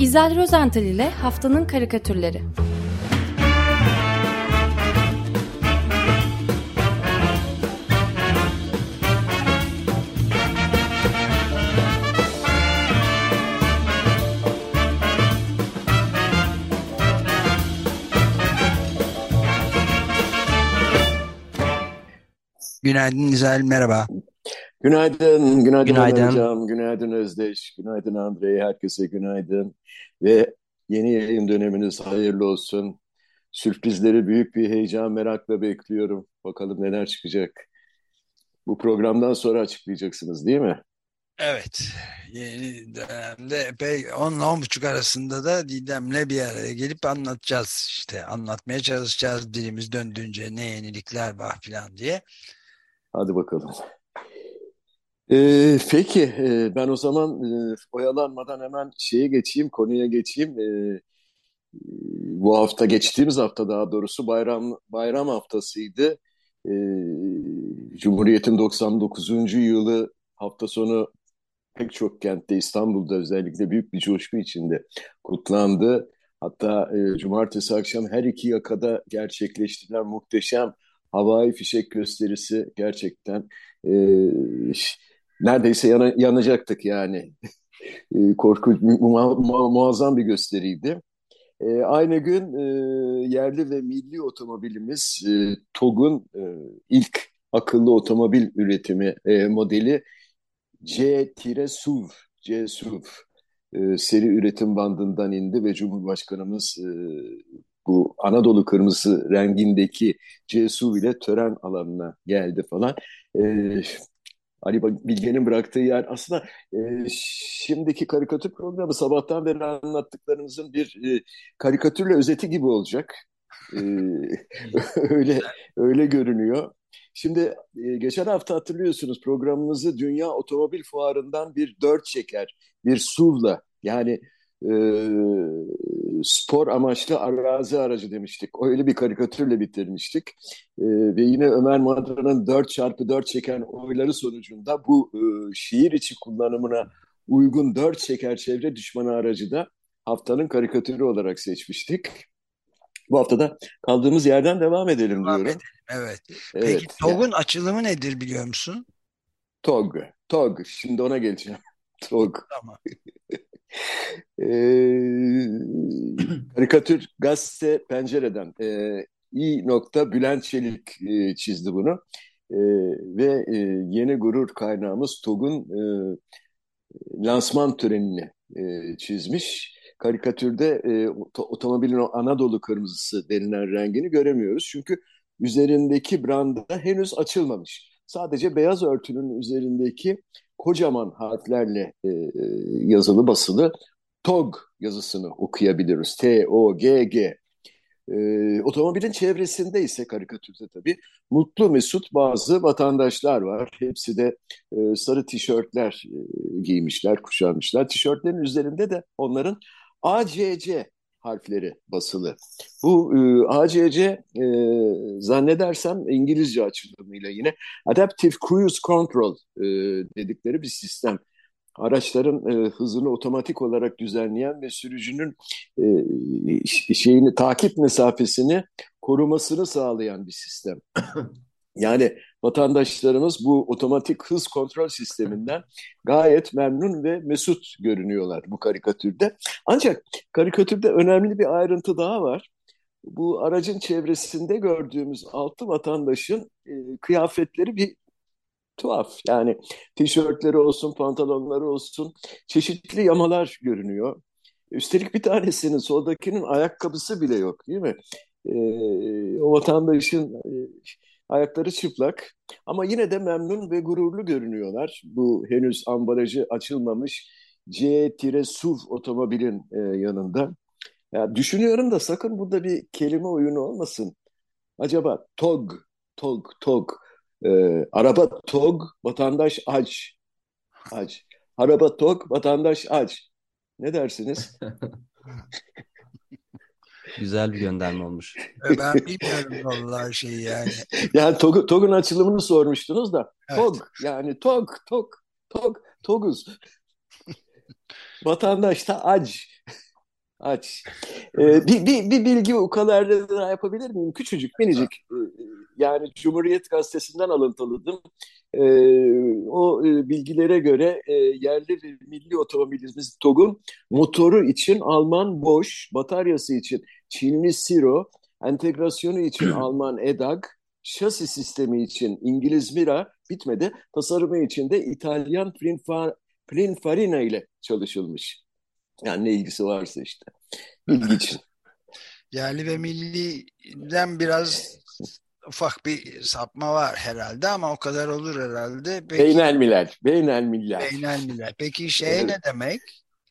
İzel Rozental ile Haftanın Karikatürleri Günaydın İzel, merhaba. Günaydın, günaydın Günaydın. Hocam, günaydın Özdeş, günaydın Andrei, herkese günaydın. Ve yeni yayın döneminiz hayırlı olsun. Sürprizleri büyük bir heyecan, merakla bekliyorum. Bakalım neler çıkacak. Bu programdan sonra açıklayacaksınız değil mi? Evet, yeni dönemde epey 10 on buçuk arasında da Didem'le bir araya gelip anlatacağız işte. Anlatmaya çalışacağız dilimiz döndüğünce ne yenilikler var falan diye. Hadi bakalım. Ee, peki, e, ben o zaman e, oyalanmadan hemen şeye geçeyim, konuya geçeyim. Ee, bu hafta, geçtiğimiz hafta daha doğrusu bayram bayram haftasıydı. Ee, Cumhuriyet'in 99. yılı hafta sonu pek çok kentte, İstanbul'da özellikle büyük bir coşku içinde kutlandı. Hatta e, cumartesi akşam her iki yakada gerçekleştirilen muhteşem havai fişek gösterisi gerçekten e, neredeyse yana, yanacaktık yani. E, korkunç, mu, mu, muazzam bir gösteriydi. E, aynı gün e, yerli ve milli otomobilimiz e, TOG'un e, ilk akıllı otomobil üretimi e, modeli C-SUV, C-SUV e, seri üretim bandından indi ve Cumhurbaşkanımız e, bu Anadolu kırmızı rengindeki C-SUV ile tören alanına geldi falan. E, Ali Bilge'nin bıraktığı yer aslında e, şimdiki karikatür programı sabahtan beri anlattıklarımızın bir e, karikatürle özeti gibi olacak. E, öyle öyle görünüyor. Şimdi e, geçen hafta hatırlıyorsunuz programımızı Dünya Otomobil Fuarı'ndan bir dört çeker, bir SUV'la yani e, spor amaçlı arazi aracı demiştik. Öyle bir karikatürle bitirmiştik. E, ve yine Ömer Madra'nın 4x4 çeken oyları sonucunda bu e, şiir içi kullanımına uygun 4 çeker çevre düşmanı aracı da haftanın karikatürü olarak seçmiştik. Bu haftada kaldığımız yerden devam edelim Devam diyorum. edelim, evet. Evet, Peki TOG'un açılımı nedir biliyor musun? TOG, TOG. Şimdi ona geleceğim. TOG. Tamam. Ee, karikatür gazete pencereden e, İ. nokta Bülent Çelik e, çizdi bunu. E, ve e, yeni gurur kaynağımız TOG'un e, lansman törenini e, çizmiş. Karikatürde e, ot- otomobilin o Anadolu kırmızısı denilen rengini göremiyoruz. Çünkü üzerindeki branda henüz açılmamış. Sadece beyaz örtünün üzerindeki kocaman harflerle e, e, yazılı basılı TOG yazısını okuyabiliriz. T-O-G-G. E, otomobilin çevresinde ise karikatürde tabii mutlu mesut bazı vatandaşlar var. Hepsi de e, sarı tişörtler e, giymişler, kuşanmışlar. Tişörtlerin üzerinde de onların ACC harfleri basılı. Bu e, ACC e, zannedersem İngilizce açılımıyla yine Adaptive Cruise Control e, dedikleri bir sistem. Araçların e, hızını otomatik olarak düzenleyen ve sürücünün e, şeyini takip mesafesini korumasını sağlayan bir sistem. Yani vatandaşlarımız bu otomatik hız kontrol sisteminden gayet memnun ve mesut görünüyorlar bu karikatürde. Ancak karikatürde önemli bir ayrıntı daha var. Bu aracın çevresinde gördüğümüz altı vatandaşın e, kıyafetleri bir tuhaf. Yani tişörtleri olsun, pantolonları olsun çeşitli yamalar görünüyor. Üstelik bir tanesinin, soldakinin ayakkabısı bile yok değil mi? E, o vatandaşın e, ayakları çıplak ama yine de memnun ve gururlu görünüyorlar. Bu henüz ambalajı açılmamış C-SUV otomobilin e, yanında. Ya düşünüyorum da sakın burada bir kelime oyunu olmasın. Acaba TOG, TOG, TOG, e, araba TOG, vatandaş aç, aç. Araba TOG, vatandaş aç. Ne dersiniz? Güzel bir gönderme olmuş. Ben bilmiyorum vallahi şeyi yani. Yani TOG, TOG'un açılımını sormuştunuz da. Evet. TOG, yani TOG, TOG, TOG, TOG'uz. Vatandaş da aç. Aç. Ee, bir, bir, bir bilgi ukalarla daha yapabilir miyim? Küçücük, minicik. Yani Cumhuriyet Gazetesi'nden alıntıladım. Ee, o e, bilgilere göre e, yerli ve milli otomobilimiz TOG'un motoru için Alman Bosch, bataryası için Çinli Siro, entegrasyonu için Alman EDAG, şasi sistemi için İngiliz Mira bitmedi. Tasarımı için de İtalyan Pininfarina ile çalışılmış. Yani ne ilgisi varsa işte. Bilgi için. Yerli ve milliden biraz ufak bir sapma var herhalde ama o kadar olur herhalde. Peki, beynel miller. Beynel. Peki şey evet. ne demek?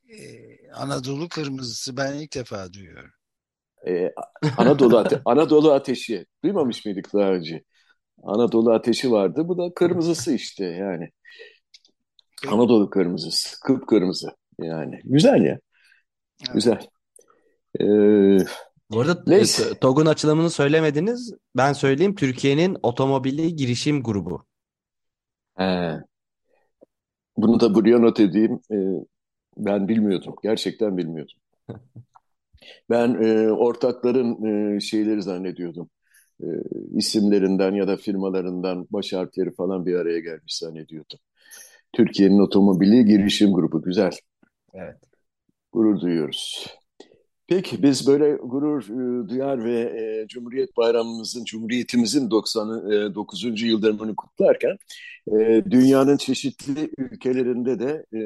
Ee, Anadolu kırmızısı ben ilk defa duyuyorum. Ee, Anadolu, ate Anadolu ateşi. Duymamış mıydık daha önce? Anadolu ateşi vardı. Bu da kırmızısı işte yani. Peki. Anadolu kırmızısı. Kıpkırmızı yani. Güzel ya. Evet. Güzel. Ee, Bu arada neyse. TOG'un açılımını söylemediniz. Ben söyleyeyim. Türkiye'nin otomobili girişim grubu. He. Bunu da buraya not edeyim. Ee, ben bilmiyordum. Gerçekten bilmiyordum. ben e, ortakların e, şeyleri zannediyordum. E, isimlerinden ya da firmalarından baş harfleri falan bir araya gelmiş zannediyordum. Türkiye'nin otomobili girişim grubu. Güzel. Evet. Gurur duyuyoruz. Peki biz böyle gurur e, duyar ve e, Cumhuriyet Bayramımızın, Cumhuriyetimizin 99. E, yıl dönümünü kutlarken e, dünyanın çeşitli ülkelerinde de e,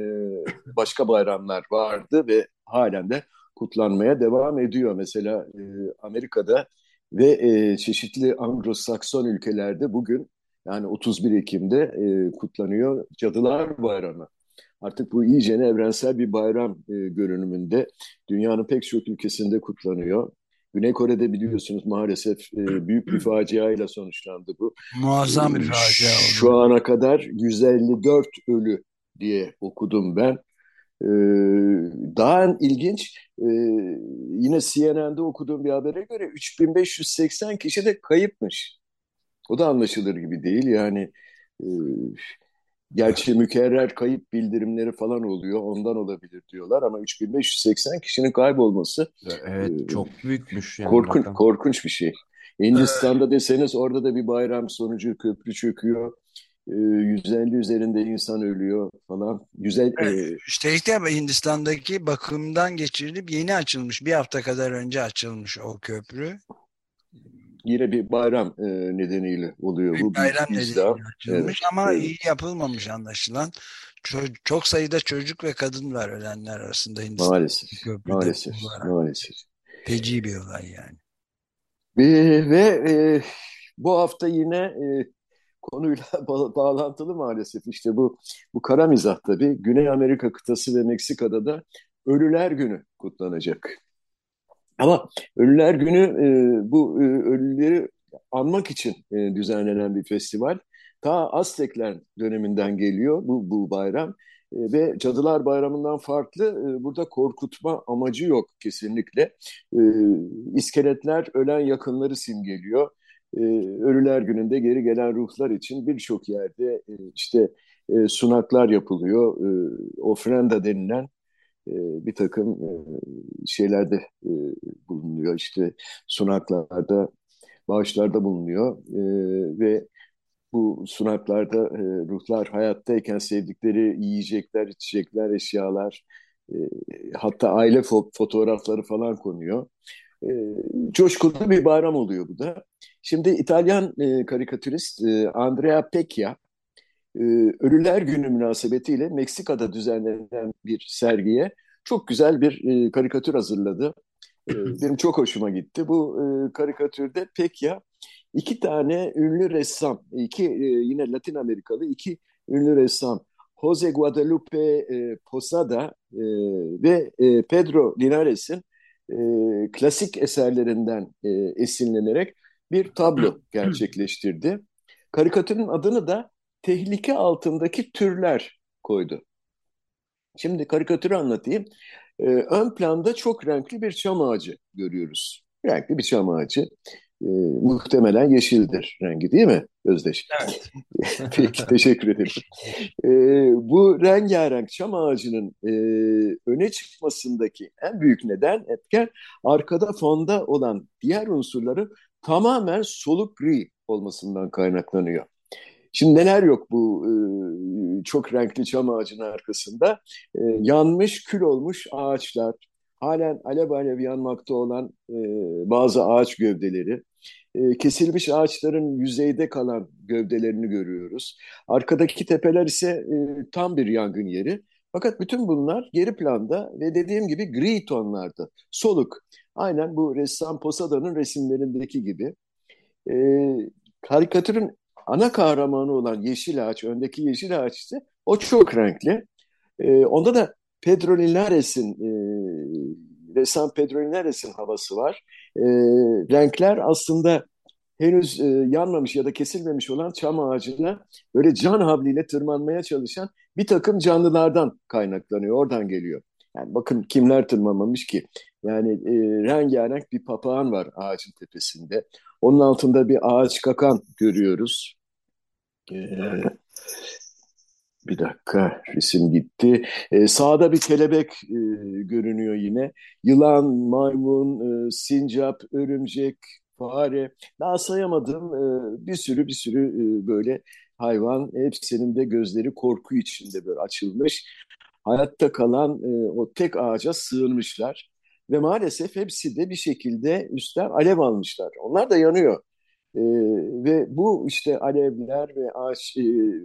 başka bayramlar vardı ve halen de kutlanmaya devam ediyor. Mesela e, Amerika'da ve e, çeşitli Anglo-Sakson ülkelerde bugün yani 31 Ekim'de e, kutlanıyor Cadılar Bayramı. Artık bu iyice evrensel bir bayram e, görünümünde dünyanın pek çok ülkesinde kutlanıyor. Güney Kore'de biliyorsunuz maalesef e, büyük bir faciayla sonuçlandı bu. Muazzam bir facia oldu. Şu ana kadar 154 ölü diye okudum ben. Ee, daha ilginç e, yine CNN'de okuduğum bir habere göre 3580 kişi de kayıpmış. O da anlaşılır gibi değil yani. E, gerçi mükerrer kayıp bildirimleri falan oluyor ondan olabilir diyorlar ama 3580 kişinin kaybolması evet e, çok büyükmüş yani korkunç korkunç bir şey. Hindistan'da deseniz orada da bir bayram sonucu köprü çöküyor. 150 üzerinde insan ölüyor falan. Güzel. Evet, üstelik de Hindistan'daki bakımdan geçirilip yeni açılmış. Bir hafta kadar önce açılmış o köprü yine bir bayram e, nedeniyle oluyor bir bu. Bayram bir nedeniyle açılmış evet, ama evet. iyi yapılmamış anlaşılan. Çok, çok sayıda çocuk ve kadın var ölenler arasında Hindistan. Maalesef. Maalesef. Maalesef. Feci bir olay yani. Ve, ve e, bu hafta yine e, konuyla ba bağlantılı maalesef işte bu bu kara mizah tabii. Güney Amerika kıtası ve Meksika'da da Ölüler Günü kutlanacak. Ama Ölüler Günü e, bu e, ölüleri anmak için e, düzenlenen bir festival. Ta Aztekler döneminden geliyor bu, bu bayram. E, ve Cadılar Bayramı'ndan farklı e, burada korkutma amacı yok kesinlikle. E, iskeletler ölen yakınları simgeliyor. Ölüler Günü'nde geri gelen ruhlar için birçok yerde işte sunaklar yapılıyor. Ofrenda denilen bir takım e, şeylerde e, bulunuyor. İşte sunaklarda, bağışlarda bulunuyor ve bu sunaklarda ruhlar hayattayken sevdikleri yiyecekler, içecekler, eşyalar, hatta aile fotoğrafları falan konuyor. Coşkulu bir bayram oluyor bu da. Şimdi İtalyan karikatürist Andrea Pecchia e, Ölüler Günü münasebetiyle Meksika'da düzenlenen bir sergiye çok güzel bir e, karikatür hazırladı. E, benim çok hoşuma gitti. Bu e, karikatürde Pekya iki tane ünlü ressam, iki e, yine Latin Amerikalı iki ünlü ressam Jose Guadalupe e, Posada e, ve e, Pedro Linares'in e, klasik eserlerinden e, esinlenerek bir tablo gerçekleştirdi. Karikatürün adını da tehlike altındaki türler koydu. Şimdi karikatürü anlatayım. Ee, ön planda çok renkli bir çam ağacı görüyoruz. Renkli bir çam ağacı. E, muhtemelen yeşildir rengi değil mi Özdeş? Evet. Peki teşekkür ederim. E, bu rengarenk çam ağacının e, öne çıkmasındaki en büyük neden etken arkada fonda olan diğer unsurları tamamen soluk gri olmasından kaynaklanıyor. Şimdi neler yok bu çok renkli çam ağacının arkasında? Yanmış, kül olmuş ağaçlar, halen alev alev yanmakta olan bazı ağaç gövdeleri, kesilmiş ağaçların yüzeyde kalan gövdelerini görüyoruz. Arkadaki tepeler ise tam bir yangın yeri. Fakat bütün bunlar geri planda ve dediğim gibi gri tonlarda, soluk. Aynen bu ressam Posada'nın resimlerindeki gibi. E, karikatürün ana kahramanı olan yeşil ağaç, öndeki yeşil ağaç ise o çok renkli. E, onda da Pedro Linares'in, e, ressam Pedro Linares'in havası var. E, renkler aslında henüz e, yanmamış ya da kesilmemiş olan çam ağacına böyle can havliyle tırmanmaya çalışan bir takım canlılardan kaynaklanıyor, oradan geliyor. Yani bakın kimler tırmanmamış ki? Yani e, rengarenk bir papağan var ağacın tepesinde. Onun altında bir ağaç kakan görüyoruz. Ee, bir dakika resim gitti. Ee, sağda bir kelebek e, görünüyor yine. Yılan, maymun, e, sincap, örümcek, fare. Daha sayamadığım e, bir sürü bir sürü e, böyle hayvan. Hepsinin de gözleri korku içinde böyle açılmış. Hayatta kalan e, o tek ağaca sığınmışlar. Ve maalesef hepsi de bir şekilde üstten alev almışlar. Onlar da yanıyor. E, ve bu işte alevler ve ağaç, e,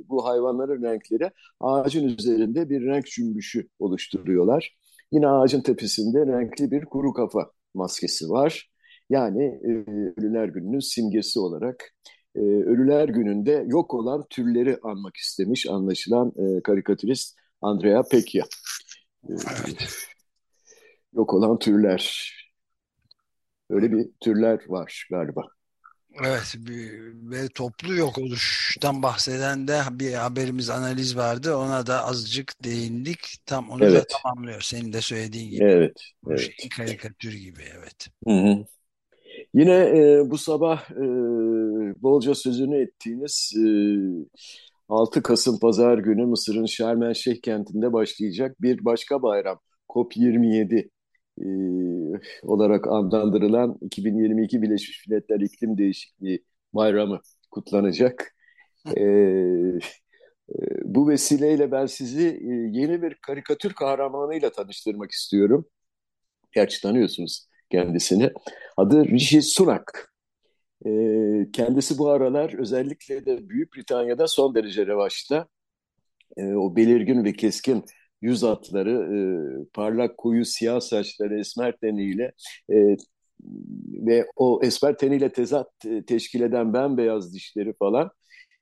bu hayvanların renkleri ağacın üzerinde bir renk cümbüşü oluşturuyorlar. Yine ağacın tepesinde renkli bir kuru kafa maskesi var. Yani e, Ölüler Günü'nün simgesi olarak e, Ölüler Günü'nde yok olan türleri anmak istemiş anlaşılan e, karikatürist Andrea Pecchia. E, evet. Yok olan türler. Öyle bir türler var galiba. Evet ve toplu yok oluştan bahseden de bir haberimiz analiz vardı. Ona da azıcık değindik. Tam onu evet. da tamamlıyor. Senin de söylediğin gibi. Evet. Bu evet. Şeyin karikatür gibi evet. Hı hı. Yine e, bu sabah e, bolca sözünü ettiğiniz e, 6 Kasım Pazar günü Mısır'ın Şarm Şeyh kentinde başlayacak bir başka bayram COP27 e, olarak adlandırılan 2022 Birleşmiş Milletler İklim Değişikliği Bayramı kutlanacak. E, e, bu vesileyle ben sizi e, yeni bir karikatür kahramanıyla tanıştırmak istiyorum. Gerçi tanıyorsunuz kendisini. Adı Rishi Sunak. E, kendisi bu aralar özellikle de Büyük Britanya'da son derece revaçta. O belirgin ve keskin yüz hatları, e, parlak koyu siyah saçları, esmer teniyle e, ve o esmer teniyle tezat e, teşkil eden bembeyaz dişleri falan.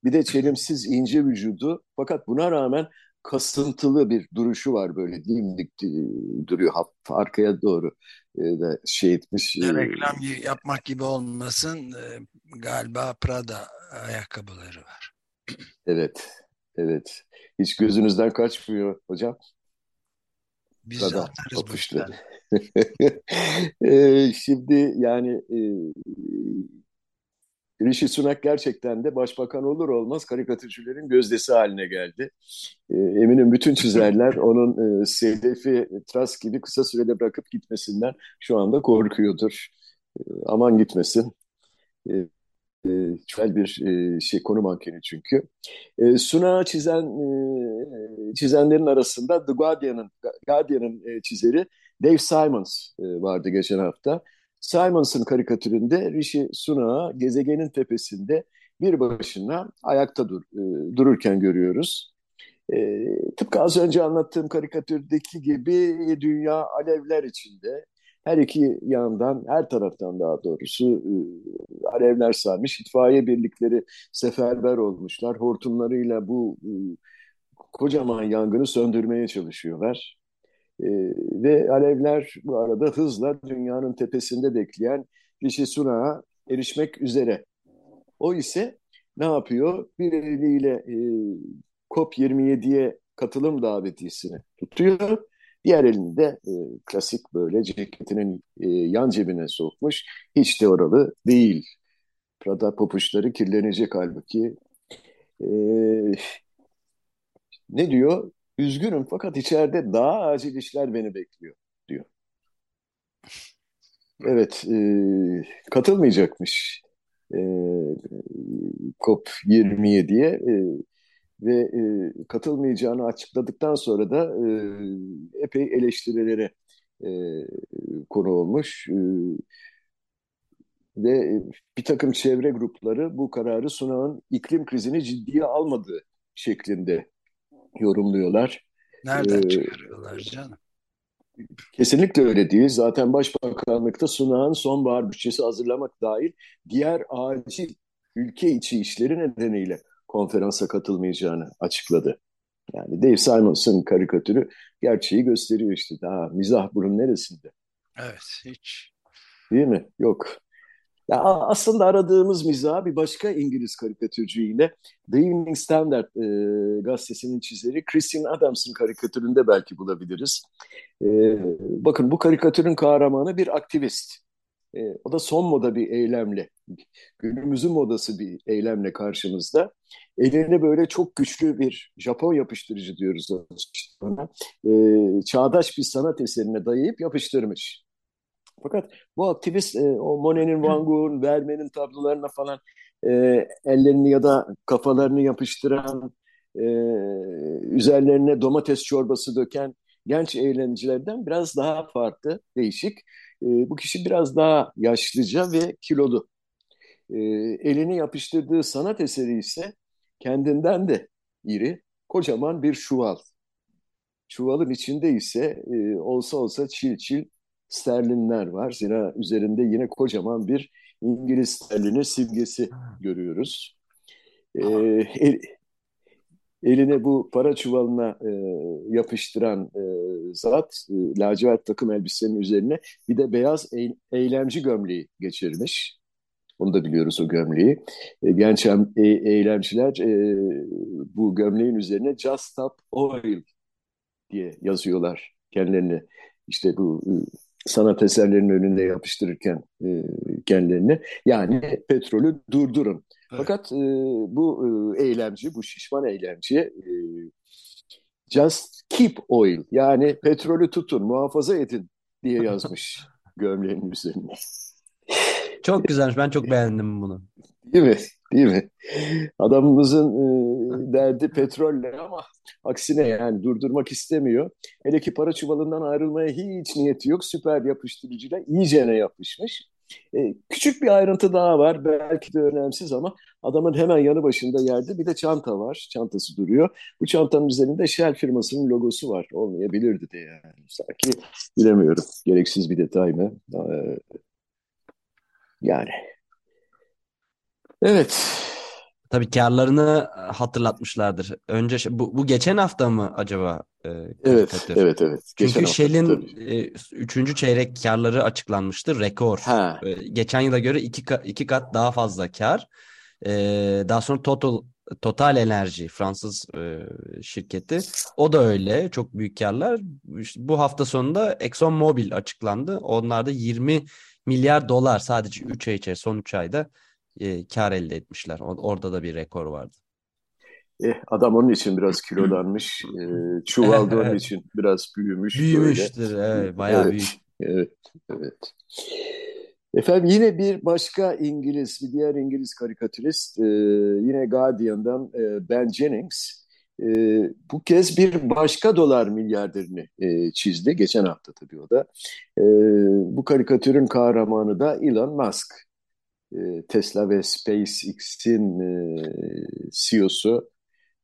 Bir de çelimsiz ince vücudu fakat buna rağmen kasıntılı bir duruşu var böyle dimdik e, duruyor arkaya doğru e, da şey etmiş. E, reklam yapmak gibi olmasın galiba Prada ayakkabıları var. Evet, evet. Hiç gözünüzden kaçmıyor hocam. Biz Prada atarız bu e, Şimdi yani e, Rishi Sunak gerçekten de başbakan olur olmaz karikatürcülerin gözdesi haline geldi. E, eminim bütün çizerler onun e, Sedef'i Tras gibi kısa sürede bırakıp gitmesinden şu anda korkuyordur. E, aman gitmesin. E, e, bir e, şey konu mankeni çünkü. E, Suna çizen e, çizenlerin arasında The Guardian'ın Guardian'ın çizeri Dave Simons vardı geçen hafta. Simons'ın karikatüründe Rishi Sunak'ı gezegenin tepesinde bir başına ayakta dur, dururken görüyoruz. E, tıpkı az önce anlattığım karikatürdeki gibi dünya alevler içinde her iki yandan, her taraftan daha doğrusu e, alevler sarmış. İtfaiye birlikleri seferber olmuşlar. Hortumlarıyla bu e, kocaman yangını söndürmeye çalışıyorlar. E, ve alevler bu arada hızla dünyanın tepesinde bekleyen Rishi Sunak'a erişmek üzere. O ise ne yapıyor? Bir eliyle e, COP27'ye katılım davetisini tutuyor. Diğer elini de e, klasik böyle ceketinin e, yan cebine sokmuş. Hiç de oralı değil. Prada papuçları kirlenecek halbuki. E, ne diyor? Üzgünüm fakat içeride daha acil işler beni bekliyor diyor. Evet, e, katılmayacakmış e, COP27'ye e, ve e, katılmayacağını açıkladıktan sonra da e, epey eleştirilere e, konu olmuş. E, ve bir takım çevre grupları bu kararı sunağın iklim krizini ciddiye almadığı şeklinde yorumluyorlar. Nereden ee, çıkarıyorlar canım? Kesinlikle öyle değil. Zaten Başbakanlıkta sunağın sonbahar bütçesi hazırlamak dahil diğer acil ülke içi işleri nedeniyle konferansa katılmayacağını açıkladı. Yani Dave Simons'ın karikatürü gerçeği gösteriyor işte. Daha mizah bunun neresinde? Evet, hiç. Değil mi? Yok. Ya aslında aradığımız mizah bir başka İngiliz karikatürcü yine The Evening Standard e, gazetesinin çizeri Christian Adams'ın karikatüründe belki bulabiliriz. E, bakın bu karikatürün kahramanı bir aktivist. E, o da son moda bir eylemle, günümüzün modası bir eylemle karşımızda. Eline böyle çok güçlü bir Japon yapıştırıcı diyoruz ona. E, çağdaş bir sanat eserine dayayıp yapıştırmış. Fakat bu aktivist e, o Monet'in, Van Gogh'un, Vermeer'in tablolarına falan e, ellerini ya da kafalarını yapıştıran, e, üzerlerine domates çorbası döken genç eğlencelerden biraz daha farklı, değişik. E, bu kişi biraz daha yaşlıca ve kilolu. E, elini yapıştırdığı sanat eseri ise kendinden de iri, kocaman bir çuval. Çuvalın içinde ise e, olsa olsa çil çil sterlinler var. Zira üzerinde yine kocaman bir İngiliz sterlini simgesi görüyoruz. Ee, el, eline bu para çuvalına e, yapıştıran e, zat e, lacivert takım elbisenin üzerine bir de beyaz e, eylemci gömleği geçirmiş. Onu da biliyoruz o gömleği. E, genç e, eylemciler e, bu gömleğin üzerine Just Stop Oil diye yazıyorlar kendilerini. İşte bu e, sanat eserlerinin önünde yapıştırırken e, kendilerini. Yani petrolü durdurun. Fakat e, bu e, eylemci, bu şişman eylemci e, just keep oil yani petrolü tutun, muhafaza edin diye yazmış gömleğinin üzerine. Çok güzelmiş. Ben çok beğendim bunu. Değil mi? Değil mi? Adamımızın e, derdi petrolle ama aksine yani durdurmak istemiyor. Hele ki para çuvalından ayrılmaya hiç niyeti yok. Süper yapıştırıcıyla iyicene yapışmış. E, küçük bir ayrıntı daha var. Belki de önemsiz ama adamın hemen yanı başında yerde bir de çanta var. Çantası duruyor. Bu çantanın üzerinde Shell firmasının logosu var. Olmayabilirdi de yani. Sanki bilemiyorum. Gereksiz bir detay mı? Ee, yani Evet. Tabii karlarını hatırlatmışlardır. Önce bu, bu geçen hafta mı acaba? E, evet, evet, evet. Geçen Çünkü Shell'in e, üçüncü çeyrek karları açıklanmıştı. Rekor. Ha. E, geçen yıla göre iki, iki kat daha fazla kar. E, daha sonra Total Total Enerji Fransız e, şirketi. O da öyle. Çok büyük karlar. İşte bu hafta sonunda Exxon Mobil açıklandı. Onlar da 20 milyar dolar sadece 3 ay içerisinde son 3 ayda e, kar elde etmişler. Orada da bir rekor vardı. Eh, adam onun için biraz kilolanmış. E, çuval da onun için biraz büyümüş. Büyümüştür. Böyle. Evet, bayağı evet, büyük. Evet, evet. Efendim yine bir başka İngiliz, bir diğer İngiliz karikatürist, e, yine Guardian'dan e, Ben Jennings. E, bu kez bir başka dolar milyarderini e, çizdi. Geçen hafta tabii o da. E, bu karikatürün kahramanı da Elon Musk. E, Tesla ve SpaceX'in e, CEO'su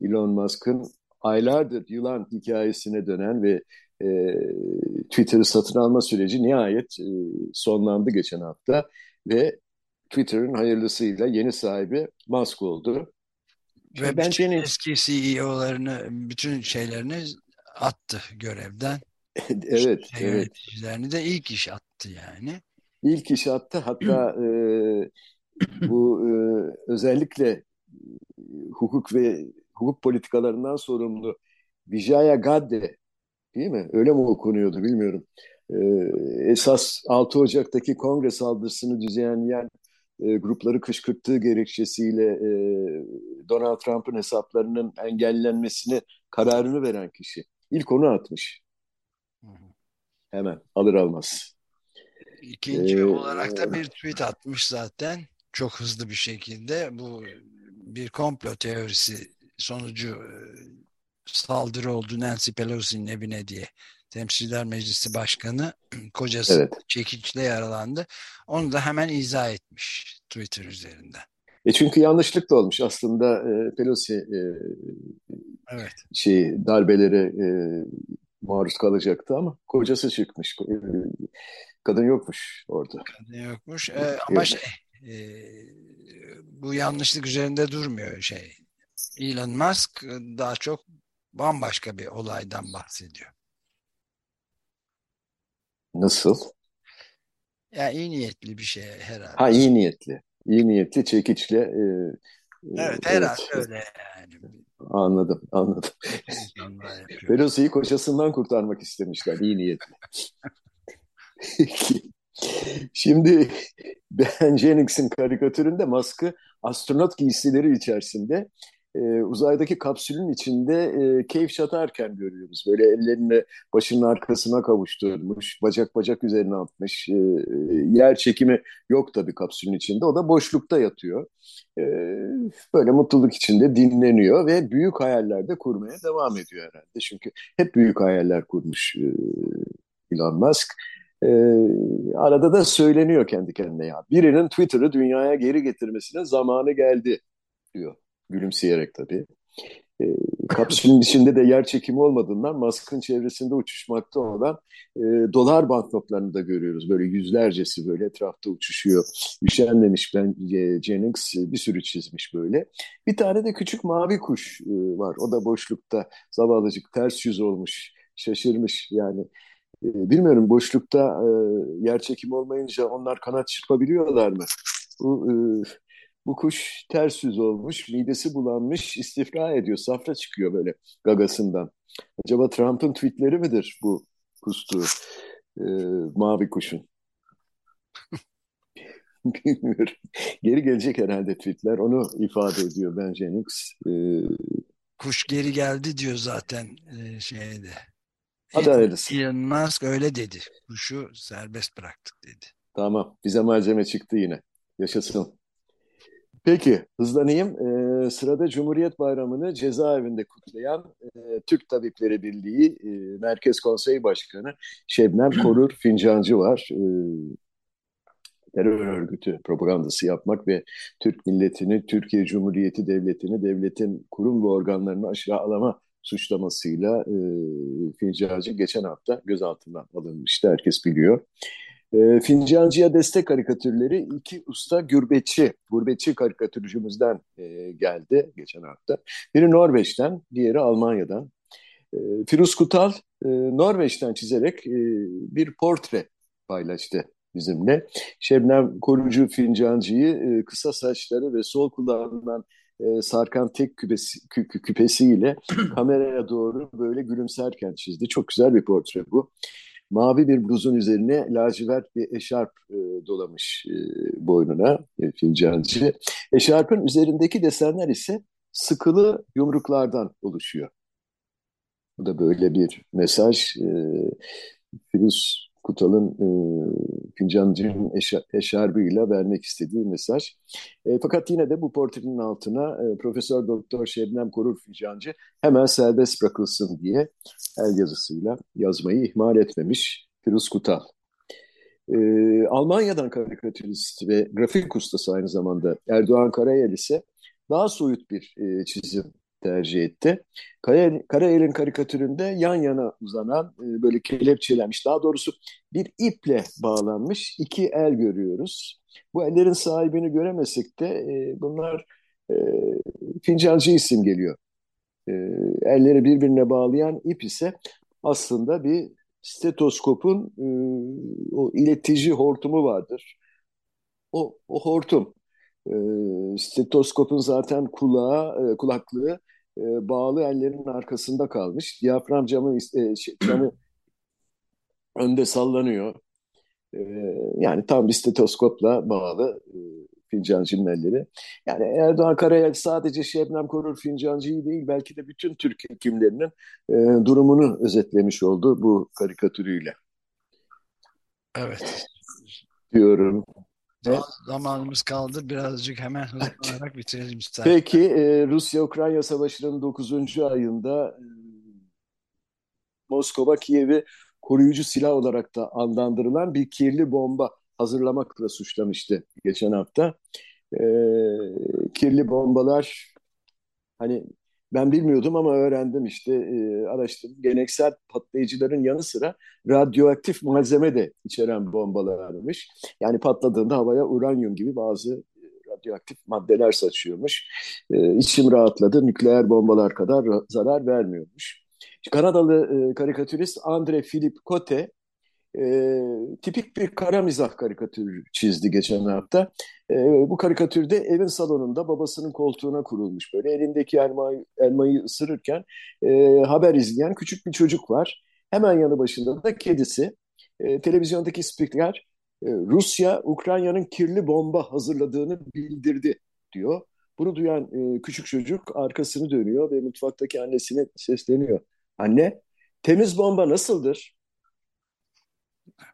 Elon Musk'ın aylardır yılan hikayesine dönen ve e, Twitter'ı satın alma süreci nihayet e, sonlandı geçen hafta ve Twitter'ın hayırlısıyla yeni sahibi Musk oldu. Ve ben bütün eski CEO'larını, bütün şeylerini attı görevden. evet, şey, evet. Yöneticilerini de ilk iş attı yani ilk iş attı. Hatta e, bu e, özellikle e, hukuk ve hukuk politikalarından sorumlu Vijaya Gadde değil mi? Öyle mi okunuyordu bilmiyorum. E, esas 6 Ocak'taki kongre saldırısını düzenleyen e, grupları kışkırttığı gerekçesiyle e, Donald Trump'ın hesaplarının engellenmesini kararını veren kişi. İlk onu atmış. Hemen alır almaz. İkinci ee, olarak da bir tweet atmış zaten çok hızlı bir şekilde. Bu bir komplo teorisi sonucu e, saldırı oldu Nancy Pelosi'nin evine diye. Temsilciler Meclisi Başkanı kocası evet. çekiçle yaralandı. Onu da hemen izah etmiş Twitter üzerinden. E çünkü yanlışlık da olmuş. Aslında e, Pelosi e, evet. şey darbelere e, maruz kalacaktı ama kocası çıkmış. E, kadın yokmuş orada. Kadın yokmuş. E, ama şey e, bu yanlışlık üzerinde durmuyor şey. Elon Musk daha çok bambaşka bir olaydan bahsediyor. Nasıl? Ya iyi niyetli bir şey herhalde. Ha iyi niyetli. İyi niyetli çekiçle. E, evet herhalde evet. öyle yani. Anladım, anladım. Pelosi'yi kocasından kurtarmak istemişler iyi niyetli. Şimdi Ben Jennings'in karikatüründe Musk'ı astronot giysileri içerisinde e, uzaydaki kapsülün içinde e, keyif çatarken görüyoruz. Böyle ellerini başının arkasına kavuşturmuş, bacak bacak üzerine atmış. E, yer çekimi yok tabii kapsülün içinde. O da boşlukta yatıyor. E, böyle mutluluk içinde dinleniyor ve büyük hayallerde kurmaya devam ediyor herhalde. Çünkü hep büyük hayaller kurmuş e, Elon Musk. E, arada da söyleniyor kendi kendine ya. Birinin Twitter'ı dünyaya geri getirmesine zamanı geldi diyor. Gülümseyerek tabii. E, kapsülün içinde de yer çekimi olmadığından Musk'ın çevresinde uçuşmakta olan e, dolar banknotlarını da görüyoruz. Böyle yüzlercesi böyle etrafta uçuşuyor. Üşenmemiş ben e, Jennings bir sürü çizmiş böyle. Bir tane de küçük mavi kuş e, var. O da boşlukta zavallıcık ters yüz olmuş. Şaşırmış yani ee, bilmiyorum boşlukta e, yer çekimi olmayınca onlar kanat çırpabiliyorlar mı? Bu, e, bu kuş ters yüz olmuş, midesi bulanmış, istifra ediyor, safra çıkıyor böyle gagasından. Acaba Trump'ın tweetleri midir bu kustuğu e, mavi kuşun? Bilmiyorum. Geri gelecek herhalde tweetler. Onu ifade ediyor Ben Jennings. Ee, Kuş geri geldi diyor zaten e, şeyde. Hadi hayırlısı. Elon Musk öyle dedi. Kuşu serbest bıraktık dedi. Tamam. Bize malzeme çıktı yine. Yaşasın. Peki hızlanayım. Ee, sırada Cumhuriyet Bayramı'nı cezaevinde kutlayan e, Türk Tabipleri Birliği e, Merkez Konsey Başkanı Şebnem Korur Fincancı var. E, terör örgütü propagandası yapmak ve Türk milletini, Türkiye Cumhuriyeti Devleti'ni, devletin kurum ve organlarını aşağılama suçlamasıyla e, Fincancı geçen hafta gözaltına alınmıştı. Herkes biliyor. E, Fincancı'ya destek karikatürleri iki usta gürbetçi, gurbetçi karikatürcümüzden e, geldi geçen hafta. Biri Norveç'ten, diğeri Almanya'dan. E, Firuz Kutal e, Norveç'ten çizerek e, bir portre paylaştı bizimle. Şebnem Korucu Fincancı'yı e, kısa saçları ve sol kulağından e, sarkan tek küpesi, kü, küpesiyle kameraya doğru böyle gülümserken çizdi. Çok güzel bir portre bu. Mavi bir bluzun üzerine lacivert bir eşarp e, dolamış e, boynuna e, fincancı. Eşarpın üzerindeki desenler ise sıkılı yumruklardan oluşuyor. Bu da böyle bir mesaj. E, Firuz Kutal'ın e, fincancının eşar, eşarbıyla vermek istediği mesaj. E, fakat yine de bu portrenin altına e, Profesör Doktor Şebnem Korur Fincancı hemen serbest bırakılsın diye el yazısıyla yazmayı ihmal etmemiş Firuz Kutal. E, Almanya'dan karikatürist ve grafik ustası aynı zamanda Erdoğan Karayel ise daha soyut bir e, çizim tercih etti. Karayel'in karikatüründe yan yana uzanan e, böyle kelepçelenmiş daha doğrusu bir iple bağlanmış iki el görüyoruz. Bu ellerin sahibini göremesek de e, bunlar e, fincancı isim geliyor. E, elleri birbirine bağlayan ip ise aslında bir stetoskopun e, o iletici hortumu vardır. O, o hortum. Stetoskopun zaten kulağı, kulaklığı e, bağlı ellerin arkasında kalmış. Diyafram camı, e, şey, camı önde sallanıyor. E, yani tam bir stetoskopla bağlı. E, Fincancı'nın elleri. Yani Erdoğan Karayel sadece Şebnem Korur Fincancı'yı değil belki de bütün Türk hekimlerinin e, durumunu özetlemiş oldu bu karikatürüyle. Evet. Diyorum. Evet. Zamanımız kaldı. Birazcık hemen hızlanarak bitirelim istersen. Peki e, Rusya-Ukrayna Savaşı'nın 9. ayında e, Moskova Kiev'i koruyucu silah olarak da adlandırılan bir kirli bomba hazırlamakla suçlamıştı geçen hafta. E, kirli bombalar hani ben bilmiyordum ama öğrendim işte e, araştırdım. Geleneksel patlayıcıların yanı sıra radyoaktif malzeme de içeren bombalarmış. Yani patladığında havaya uranyum gibi bazı radyoaktif maddeler saçıyormuş. E, içim rahatladı. Nükleer bombalar kadar zarar vermiyormuş. Kanadalı e, karikatürist Andre Philip Cote e, tipik bir kara mizah karikatürü çizdi geçen hafta. E, bu karikatürde evin salonunda babasının koltuğuna kurulmuş böyle elindeki elmayı, elmayı ısırırken e, haber izleyen küçük bir çocuk var. Hemen yanı başında da kedisi. E, televizyondaki spiker e, Rusya Ukrayna'nın kirli bomba hazırladığını bildirdi diyor. Bunu duyan e, küçük çocuk arkasını dönüyor ve mutfaktaki annesine sesleniyor. Anne, temiz bomba nasıldır?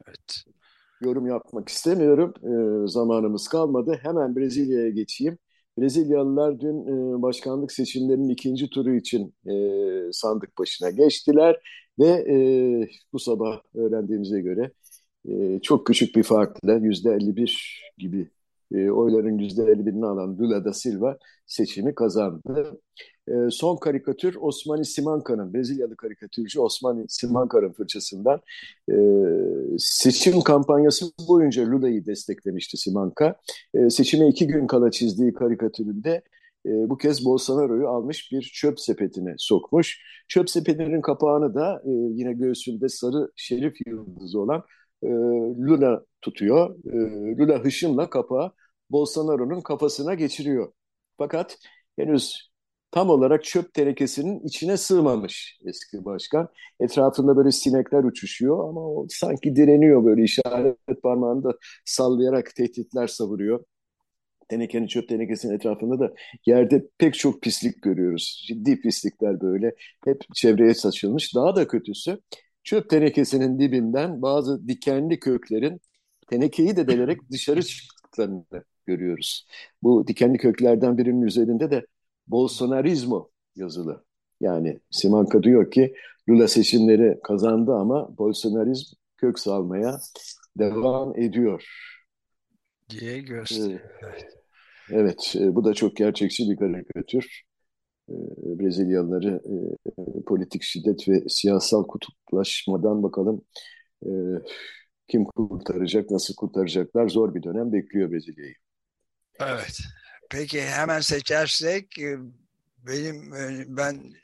Evet. Yorum yapmak istemiyorum. E, zamanımız kalmadı. Hemen Brezilya'ya geçeyim. Brezilyalılar dün e, başkanlık seçimlerinin ikinci turu için e, sandık başına geçtiler ve e, bu sabah öğrendiğimize göre e, çok küçük bir farkla yüzde 51 gibi e, oyların %51'ini alan Lula da Silva seçimi kazandı. E, son karikatür Osmani Simanka'nın, Brezilyalı karikatürcü Osmani Simanka'nın fırçasından e, seçim kampanyası boyunca Lula'yı desteklemişti Simanka. E, seçime iki gün kala çizdiği karikatüründe e, bu kez Bolsonaro'yu almış bir çöp sepetine sokmuş. Çöp sepetinin kapağını da e, yine göğsünde sarı şerif yıldızı olan e, Lula tutuyor. E, Lula hışımla kapağı Bolsonaro'nun kafasına geçiriyor. Fakat henüz tam olarak çöp tenekesinin içine sığmamış eski başkan. Etrafında böyle sinekler uçuşuyor ama o sanki direniyor böyle işaret parmağını da sallayarak tehditler savuruyor. Tenekenin çöp tenekesinin etrafında da yerde pek çok pislik görüyoruz. Ciddi pislikler böyle hep çevreye saçılmış. Daha da kötüsü çöp tenekesinin dibinden bazı dikenli köklerin tenekeyi de delerek dışarı çıktıklarını görüyoruz. Bu dikenli köklerden birinin üzerinde de Bolsonarizmo yazılı. Yani Simanka diyor ki Lula seçimleri kazandı ama Bolsonarizm kök salmaya devam ediyor. Diye gösteriyor. Evet, evet bu da çok gerçekçi bir karikatür. Ee, Brezilyalıları e, politik şiddet ve siyasal kutuplaşmadan bakalım e, kim kurtaracak, nasıl kurtaracaklar zor bir dönem bekliyor Brezilya'yı. Evet. Peki hemen seçersek e, benim ben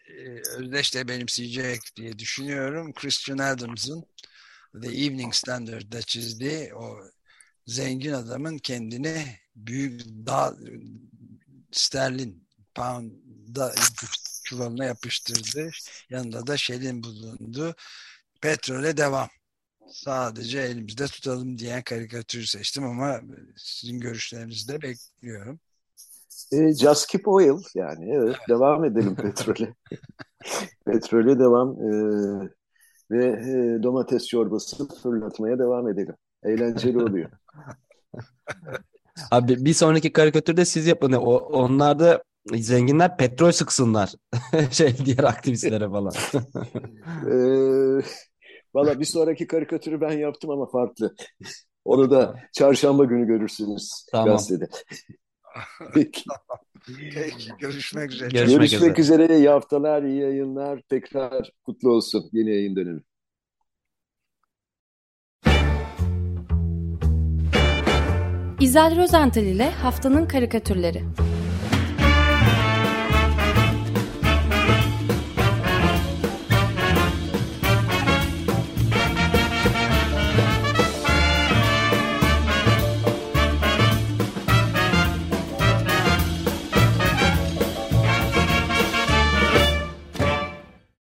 Özdeş de benimseyecek diye düşünüyorum. Christian Adams'ın The Evening Standard'da çizdiği o zengin adamın kendini büyük dağ sterlin pound'da çuvalına yapıştırdı. Yanında da Shell'in bulundu. Petrole devam. Sadece elimizde tutalım diyen karikatürü seçtim ama sizin görüşlerinizi de bekliyorum. E, just keep oil yani evet, devam edelim petrole. petrole devam e, ve e, domates çorbası fırlatmaya devam edelim. Eğlenceli oluyor. Abi bir sonraki karikatürde siz yapın. O, onlar da zenginler petrol sıksınlar. şey diğer aktivistlere falan. e, Valla bir sonraki karikatürü ben yaptım ama farklı. Onu da çarşamba günü görürsünüz tamam. gazetede. Peki. Peki. Görüşmek üzere. Görüşmek, Görüşmek üzere. üzere. İyi haftalar, iyi yayınlar. Tekrar kutlu olsun yeni yayın dönemi. İzel Rozental ile Haftanın Karikatürleri